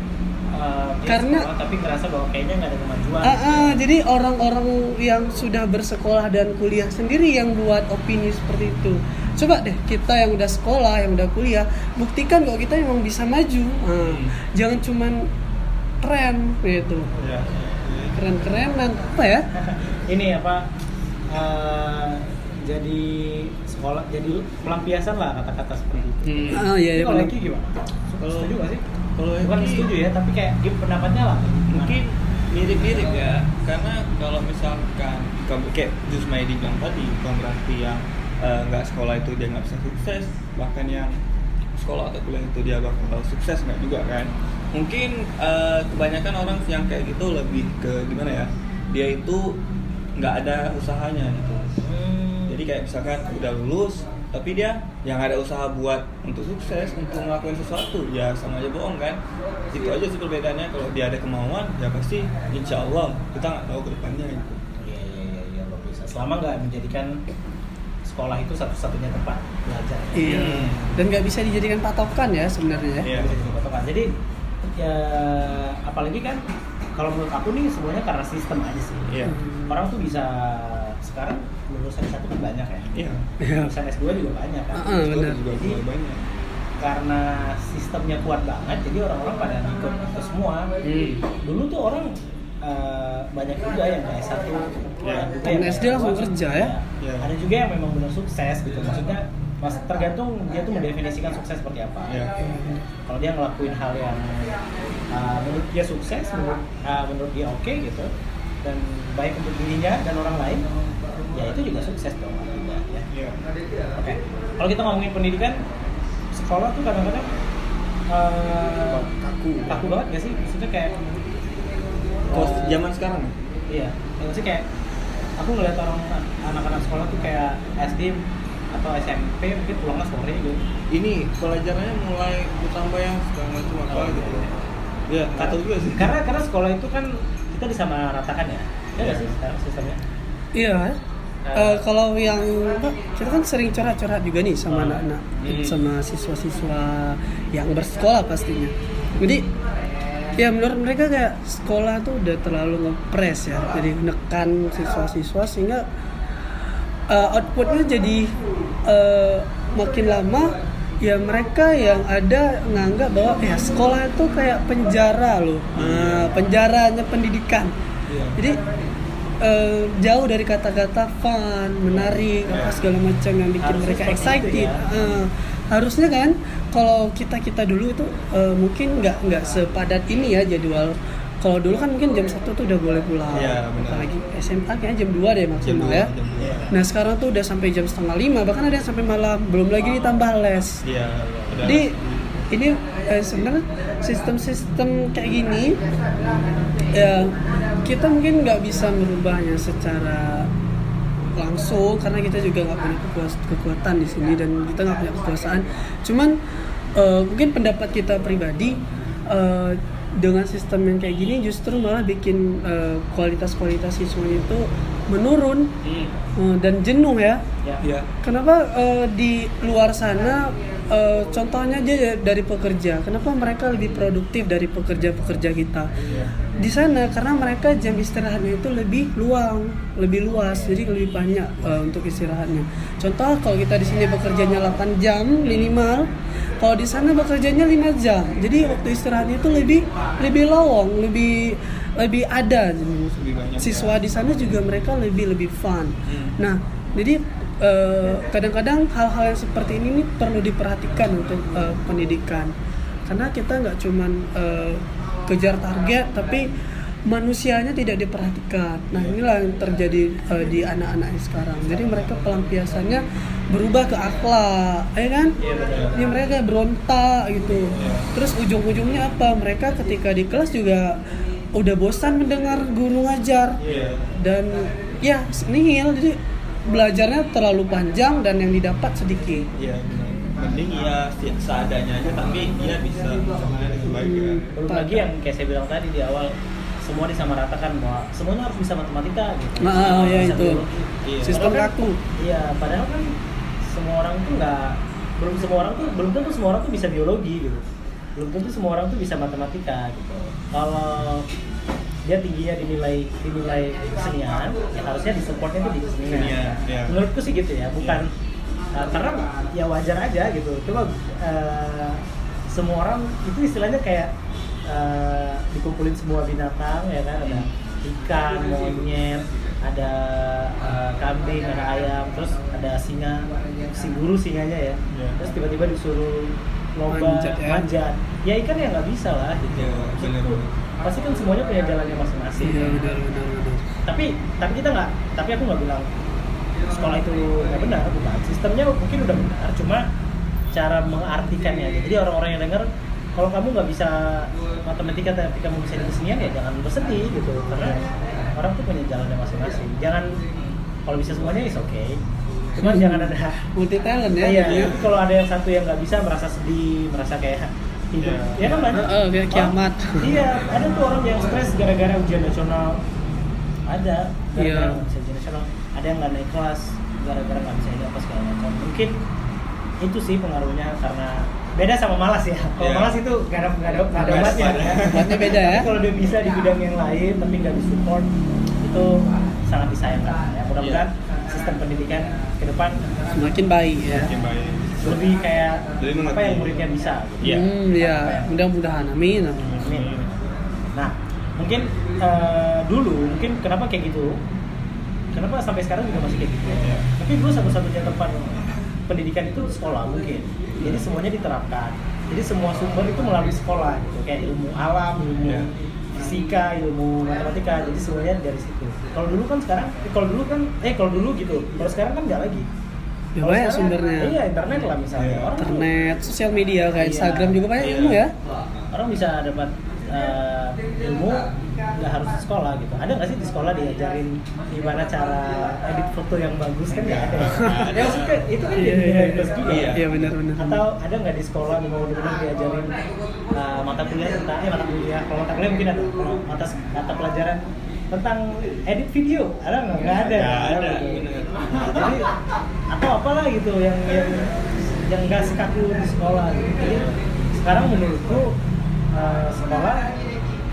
Dia Karena- sekolah, tapi ngerasa bahwa kayaknya nggak ada kemajuan. Ah, ah, jadi orang-orang yang sudah bersekolah dan kuliah sendiri yang buat opini seperti itu. Coba deh kita yang udah sekolah yang udah kuliah buktikan kalau kita emang bisa maju. Ah, jangan cuman tren gitu. Ya. Keren-kerenan apa ya ini apa eh, jadi sekolah jadi pelampiasan lah kata-kata seperti itu Hmm. ah iya iya kalau. Eki gimana? Kalau- setuju gak sih? kalau bukan Eki- setuju ya, tapi kayak dia pendapatnya lah. mungkin mirip-mirip ya karena kalau misalkan kamu kayak Jus Maidi bilang tadi bukan berarti yang eh, nggak sekolah itu dia nggak bisa sukses bahkan yang sekolah atau kuliah itu dia bakal sukses nggak juga kan mungkin eh, kebanyakan orang yang kayak gitu lebih ke gimana ya dia itu nggak ada usahanya gitu Hmm. jadi kayak misalkan udah lulus tapi dia yang ada usaha buat untuk sukses untuk ngelakuin sesuatu ya sama aja bohong kan itu aja sih perbedaannya kalau dia ada kemauan ya pasti insya Allah kita nggak tahu ke depannya gitu Iya iya iya luar biasa. Selama nggak menjadikan sekolah itu satu-satunya tempat belajar. Iya. Hmm. Dan nggak bisa dijadikan patokan ya sebenarnya ya. Iya. Bisa jadi patokan. Jadi ya apalagi kan kalau menurut aku nih semuanya karena sistem aja sih. Hmm. Orang tuh bisa sekarang lulusan satu kan banyak ya. Iya. Lulusan S2 juga banyak kan. Ah, Itu benar. juga Jadi- banyak Karena sistemnya kuat banget, jadi orang-orang pada ikut itu semua. Hmm. Dulu tuh orang eh, banyak juga yang kayak satu Ya. Temen yang SD S2. langsung kerja ya? Ya. Ada juga yang memang benar sukses gitu. Maksudnya mas tergantung dia tuh mendefinisikan sukses seperti apa. Iya. Kalau dia ngelakuin hal yang uh, menurut dia sukses, menurut, uh, menurut dia oke gitu, dan baik untuk dirinya dan orang lain, ya itu juga sukses dong artinya ya. iya Oke. Kalau kita ngomongin pendidikan, sekolah tuh kadang-kadang uh, kaku kaku banget gak sih? Maksudnya kayak kalau uh, zaman sekarang Iya, ya maksudnya kayak aku ngeliat orang anak-anak sekolah tuh kayak SD atau SMP mungkin pulangnya sore gitu. ini pelajarannya mulai bertambah yang segala macam apa Oh, gitu iya. ya nggak tahu juga sih Karena karena sekolah itu kan kita disamaratakan ya. Ya nggak Iya. sih sekarang sistemnya? Iya. Eh, kalau yang apa, kita kan sering curhat-curhat juga nih sama Hmm. anak-anak, Hmm. sama siswa-siswa yang bersekolah pastinya. Jadi ya menurut mereka kayak sekolah tuh udah terlalu ngepres ya, jadi menekan siswa-siswa sehingga eh, outputnya jadi eh, makin lama ya mereka yang ada nganggap bahwa ya sekolah itu kayak penjara loh, nah, penjaranya pendidikan. Iya. Jadi eh, jauh dari kata-kata fun, menarik, apa segala macam yang bikin Harusnya mereka excited. ya. Eh, harusnya kan kalau kita kita dulu itu eh, mungkin nggak nggak sepadat ini ya jadwal. Kalau dulu kan mungkin jam satu tuh udah boleh pulang. Iya, benar. Apalagi SMA kayaknya jam 2 deh jam maksimal dua, ya. jam dua. Nah sekarang tuh udah sampai jam setengah lima bahkan ada yang sampai malam belum lagi ditambah les. udah Jadi ini eh, sebenarnya sistem-sistem kayak gini ya kita mungkin nggak bisa merubahnya secara langsung karena kita juga nggak punya kekuatan di sini dan kita nggak punya kekuasaan. Cuman eh, mungkin pendapat kita pribadi eh, dengan sistem yang kayak gini justru malah bikin eh, kualitas-kualitas siswanya itu menurun Hmm. eh, dan jenuh ya. Ya. Iya. Kenapa eh, di luar sana eh, contohnya aja dari pekerja, kenapa mereka lebih produktif dari pekerja-pekerja kita? Iya. Di sana karena mereka jam istirahatnya itu lebih luang, lebih luas, jadi lebih banyak eh, untuk istirahatnya. Contoh kalau kita di sini bekerjanya 8 jam minimal, kalau di sana bekerjanya 5 jam. Jadi waktu istirahatnya itu lebih lebih lowong, lebih lebih ada. Lebih banyak, Siswa ya. di sana juga mereka lebih lebih fun. Hmm. Nah, jadi eh, kadang-kadang hal-hal yang seperti ini nih perlu diperhatikan untuk eh, pendidikan, karena kita nggak cuman eh, kejar target, tapi manusianya tidak diperhatikan. Nah, inilah yang terjadi eh, di anak-anak sekarang. Jadi mereka pelampiasannya berubah ke akhlak, ya kan? Iya. Ini mereka berontak gitu. Terus ujung-ujungnya apa? Mereka ketika di kelas juga udah bosan mendengar guru ngajar Iya. dan ya nihil jadi belajarnya terlalu panjang dan yang didapat sedikit Iya. Mending ya seadanya aja tapi dia bisa sama dengan baik ya. Belum lagi yang kayak saya bilang tadi di awal semua disamaratakan bahwa semuanya harus bisa matematika gitu. Nah, Semua ya bisa itu. biologi. Iya. sistem Padahal kan- kaku Iya, padahal kan semua orang tuh nggak belum semua orang tuh belum tentu semua orang tuh bisa biologi gitu. Belum tentu semua orang tuh bisa matematika gitu. Kalau dia tingginya dinilai dinilai kesenian, ya harusnya disupportnya tuh di kesenian. Kesenian, iya. Menurutku sih gitu ya, bukan uh, karena ya wajar aja gitu. Cuma uh, semua orang itu istilahnya kayak uh, dikumpulin semua binatang ya kan ada ikan, monyet, ada uh, kambing, ada ayam, terus ada singa, si guru singanya ya. Iya. Terus tiba-tiba disuruh lomba Manjat ya. manjat. Ya ikan ya nggak bisa lah gitu. Iya, Maksudku, benar-benar. Pasti kan semuanya punya jalannya masing-masing. iya benar benar benar Tapi tapi kita nggak, tapi aku nggak bilang sekolah itu nggak benar, bukan. Sistemnya mungkin udah benar, cuma cara mengartikannya aja. Jadi orang-orang yang dengar kalau kamu nggak bisa matematika tapi kamu bisa di kesenian ya jangan bersedih gitu karena orang tuh punya jalannya masing-masing jangan kalau bisa semuanya is oke cuma jangan ada multi talent ya iya kalau ada yang satu yang nggak bisa merasa sedih merasa kayak hidup Iya. ya kan banyak Heeh, kayak kiamat. Oh, iya ada tuh orang yang stres gara-gara ujian nasional ada gara-gara Iya. bisa ujian nasional ada yang nggak naik kelas gara-gara nggak bisa ini apa segala macam mungkin itu sih pengaruhnya karena beda sama malas ya kalau Iya. malas itu nggak ada nggak ada nggak ada obatnya obatnya. Beda ya. Kalau dia bisa di bidang yang lain tapi nggak disupport itu sangat disayangkan ya mudah-mudahan sistem pendidikan ke depan semakin baik ya Makin baik. Lebih kayak Lebih apa yang muridnya bisa gitu. Iya. hmm ya mudah-mudahan amin Amin. Nah, mungkin eh, dulu mungkin kenapa kayak gitu? Kenapa sampai sekarang juga masih kayak gitu? Iya. Tapi dulu satu-satunya tempat pendidikan itu sekolah mungkin. Jadi semuanya diterapkan. Jadi semua sumber itu melalui sekolah gitu. Kayak ilmu alam, ilmu Iya. fisika, ilmu matematika. Jadi semuanya dari situ. Kalau dulu kan sekarang, eh, kalau dulu kan, eh kalau dulu gitu. Kalau sekarang kan nggak lagi. Ya, banyak sumbernya. Iya internet lah misalnya. Iya. Orang internet sosial media kayak Iya. Instagram juga banyak Iya. ilmu ya orang bisa dapat eh, ilmu nggak harus di sekolah gitu ada nggak sih di sekolah diajarin gimana cara edit foto yang bagus kan nggak ada Nggak ada. ya maksudnya itu kan Iya, jadi iya, nilai iya. plus juga Iya. iya benar-benar atau ada nggak di sekolah memang benar-benar diajarin eh, mata kuliah tentang eh mata kuliah kalau mata kuliah mungkin ada mata mata pelajaran tentang edit video ada nggak nggak ada Nggak ada, gitu. bener. jadi atau apalah gitu yang yang yang nggak sekaku di sekolah gitu. jadi sekarang menurutku eh, sekolah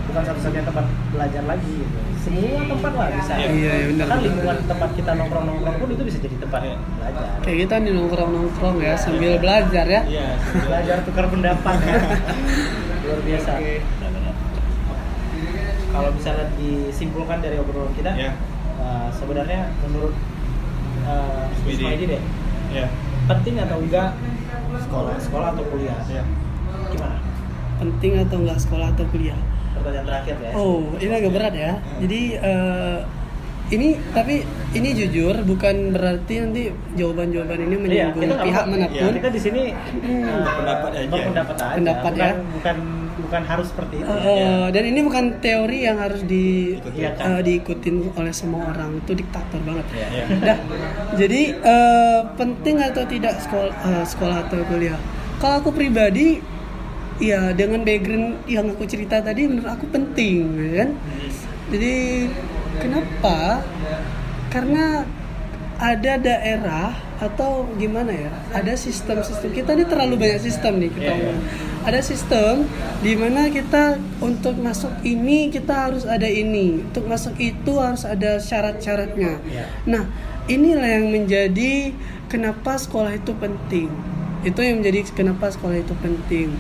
bukan satu-satunya tempat belajar lagi gitu. semua tempat lah bisa Iya, iya, benar, kan benar. lingkungan tempat kita nongkrong nongkrong pun itu bisa jadi tempat Iya. belajar kayak kita nih nongkrong-nongkrong ya sambil belajar ya Iya. belajar tukar pendapat ya. luar biasa kalau misalnya disimpulkan dari obrolan kita Iya. eh, sebenarnya menurut uh. Ismaidi deh Iya. penting atau enggak sekolah sekolah atau kuliah Iya. gimana penting atau enggak sekolah atau kuliah pertanyaan terakhir ya Oh, ini agak berat ya. Jadi eh, ini tapi ini jujur bukan berarti nanti jawaban-jawaban ini Iya, menyinggung nggak pihak apa- mana pun. kita di sini eh, Pendapat aja. berpendapat aja Pendapat bukan, ya. bukan bukan harus seperti itu Eh, eh, dan ini bukan teori yang harus di Iya eh, diikutin oleh semua orang. Itu diktator banget. Iya. Iya. Dah. Jadi eh, penting atau tidak sekolah sekolah atau kuliah? Kalau aku pribadi ya dengan background yang aku cerita tadi menurut aku penting ya kan jadi kenapa? Karena ada daerah atau gimana ya? Ada sistem-sistem. Kita ini terlalu banyak sistem nih kita Iya, iya. ada sistem di mana kita untuk masuk ini kita harus ada ini. Untuk masuk itu harus ada syarat-syaratnya. Iya. nah inilah yang menjadi kenapa sekolah itu penting. Itu yang menjadi kenapa sekolah itu penting.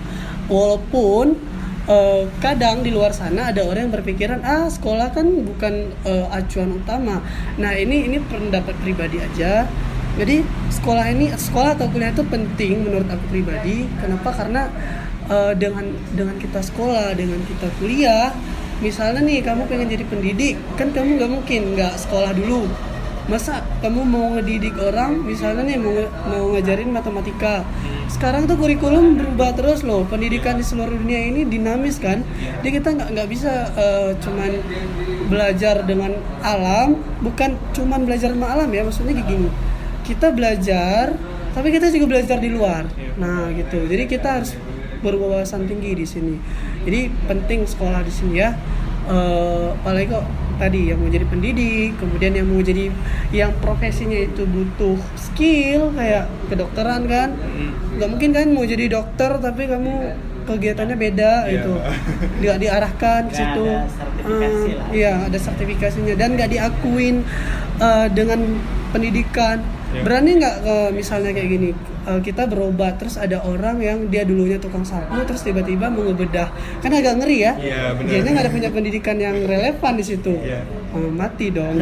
Walaupun eh, kadang di luar sana ada orang yang berpikiran ah sekolah kan bukan eh, acuan utama. Nah ini ini pendapat pribadi aja. Jadi sekolah ini sekolah atau kuliah itu penting menurut aku pribadi. Kenapa? Karena eh, dengan dengan kita sekolah dengan kita kuliah misalnya nih kamu pengen jadi pendidik kan kamu nggak mungkin nggak sekolah dulu masa kamu mau ngedidik orang misalnya nih mau mau ngajarin matematika. Sekarang tuh kurikulum berubah terus loh. Pendidikan di seluruh dunia ini dinamis kan? Jadi kita nggak nggak bisa eh, cuman belajar dengan alam bukan cuman belajar sama alam ya maksudnya gini. Kita belajar tapi kita juga belajar di luar. Nah gitu. Jadi kita harus berwawasan tinggi di sini. Jadi penting sekolah di sini ya. Eh, apalagi kok tadi yang mau jadi pendidik kemudian yang mau jadi yang profesinya itu butuh skill kayak kedokteran kan. Nggak mungkin kan mau jadi dokter tapi kamu kegiatannya beda Iya. gitu. Nggak diarahkan ke situ. lah. iya ada sertifikasinya. Dan nggak diakuin eh, dengan pendidikan. Iya. berani nggak eh, misalnya kayak gini eh, kita berobat terus ada orang yang dia dulunya tukang sapu terus tiba-tiba mau ngebedah kan agak ngeri ya Iya, benar. Dianya nggak ada punya pendidikan yang relevan di situ Iya. Eh, mati dong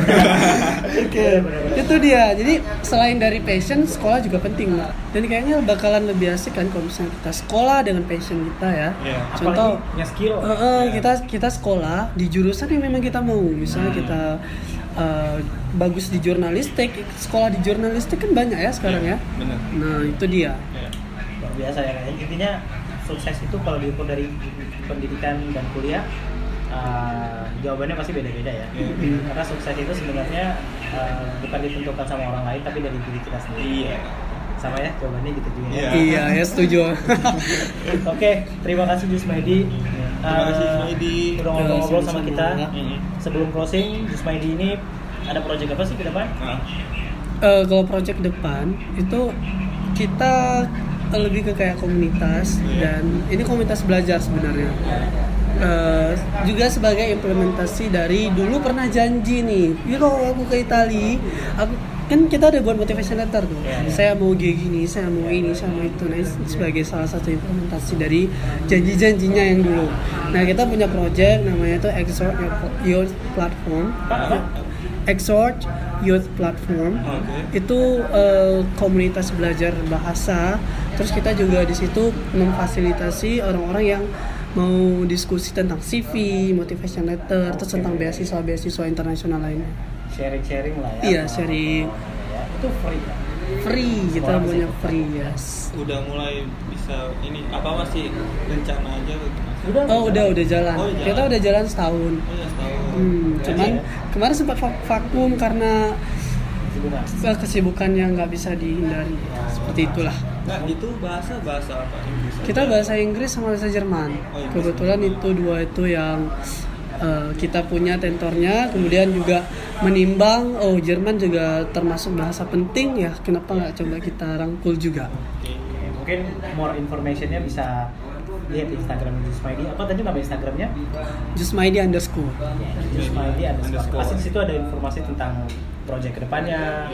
oke itu dia jadi selain dari passion sekolah juga penting Mbak. dan kayaknya bakalan lebih asik kan kalau misalnya kita sekolah dengan passion kita ya Iya. contoh punya skill. Eh, eh, kita kita sekolah di jurusan yang memang kita mau misalnya kita eh, bagus di jurnalistik sekolah di jurnalistik kan banyak ya sekarang ya. benar. Nah itu dia. Iya. luar biasa ya intinya sukses itu kalau diukur dari pendidikan dan kuliah uh, jawabannya pasti beda-beda ya. Iya. karena sukses itu sebenarnya uh, bukan ditentukan sama orang lain tapi dari diri kita sendiri. Iya sama ya jawabannya gitu juga Iya. iya ya setuju. Oke terima kasih Jusmaidi Terima kasih, Jusmaidi. udah ngobrol-ngobrol sama kita. sebelum closing Jusmaidi ini ada proyek apa sih ke depan? Nah. Eh, kalau project depan itu kita eh, lebih ke kayak komunitas Iya. dan ini komunitas belajar sebenarnya. Eh, juga sebagai implementasi dari dulu pernah janji nih ini kalau aku ke Itali aku kan kita ada buat motivation letter tuh Iya, iya. saya mau kayak gini saya mau ini saya mau itu nah sebagai salah satu implementasi dari janji-janjinya yang dulu nah kita punya project namanya itu Exhort Your Platform? Exhort Youth Platform Oke. itu eh, komunitas belajar bahasa terus kita juga di situ memfasilitasi orang-orang yang mau diskusi tentang CV, motivation letter, terus tentang beasiswa-beasiswa internasional lainnya. Sharing-sharing lah ya Iya, sharing. Ya, itu free ya Free, kita punya free, yes. udah mulai bisa ini apa masih rencana aja gitu mas udah Oh, udah udah jalan. Oh, udah Kita jalan. udah jalan setahun. oh ya setahun Hmm, Berarti cuman ya. kemarin sempat vak- vakum karena eh, kesibukan yang nggak bisa dihindari. Seperti itulah. Nggak, itu bahasa bahasa apa Inggris aja? Kita bahasa Inggris sama bahasa Jerman. Oh, Inggris. Kebetulan itu dua itu yang eh, kita punya tentornya, kemudian juga menimbang oh Jerman juga termasuk bahasa penting ya, kenapa nggak coba kita rangkul juga? Oke. Mungkin more informationnya bisa lihat di Instagram Jusmaidi apa tadi nama Instagramnya Jusmaidi underscore. Jusmaidi underscore Underscore. pasti di situ ada informasi tentang project ke depannya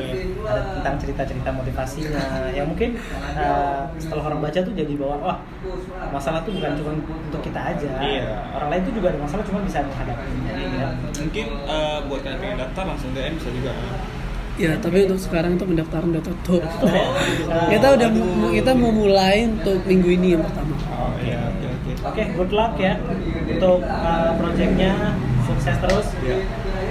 ada tentang cerita-cerita motivasinya yang mungkin uh, setelah orang baca tuh jadi bahwa wah masalah tuh bukan cuma untuk kita aja Iya. orang lain tuh juga ada masalah cuma bisa menghadapi ya. mungkin eh, buat kalian pengen daftar langsung DM bisa juga Ya, tapi untuk sekarang itu pendaftaran udah tutup. ya? kita udah mu- kita mau mulai untuk minggu ini yang pertama. Oke Oke, good luck ya untuk uh, projectnya sukses terus, Iya.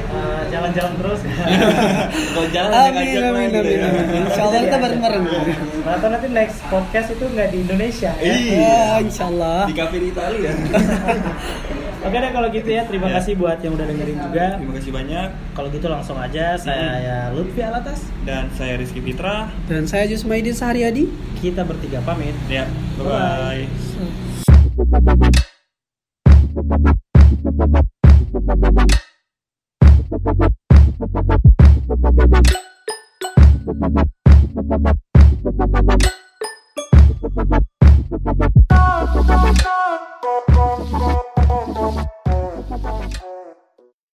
Uh, jalan-jalan terus. kalau jalan Amin, amin, main gitu amin, ya. amin. Insya Allah kita bareng-bareng. Atau nanti next podcast itu nggak di Indonesia ya? Iya. Ya, insya Allah. di kafe di Italia Oke deh kalau gitu ya, terima Ya. kasih buat yang udah dengerin juga. terima kasih banyak Kalau gitu langsung aja saya Lutfi Alatas. dan saya Rizky Fitra Dan saya Jusmaidin Sahariadi. Kita bertiga pamit. ya bye bye Bye-bye.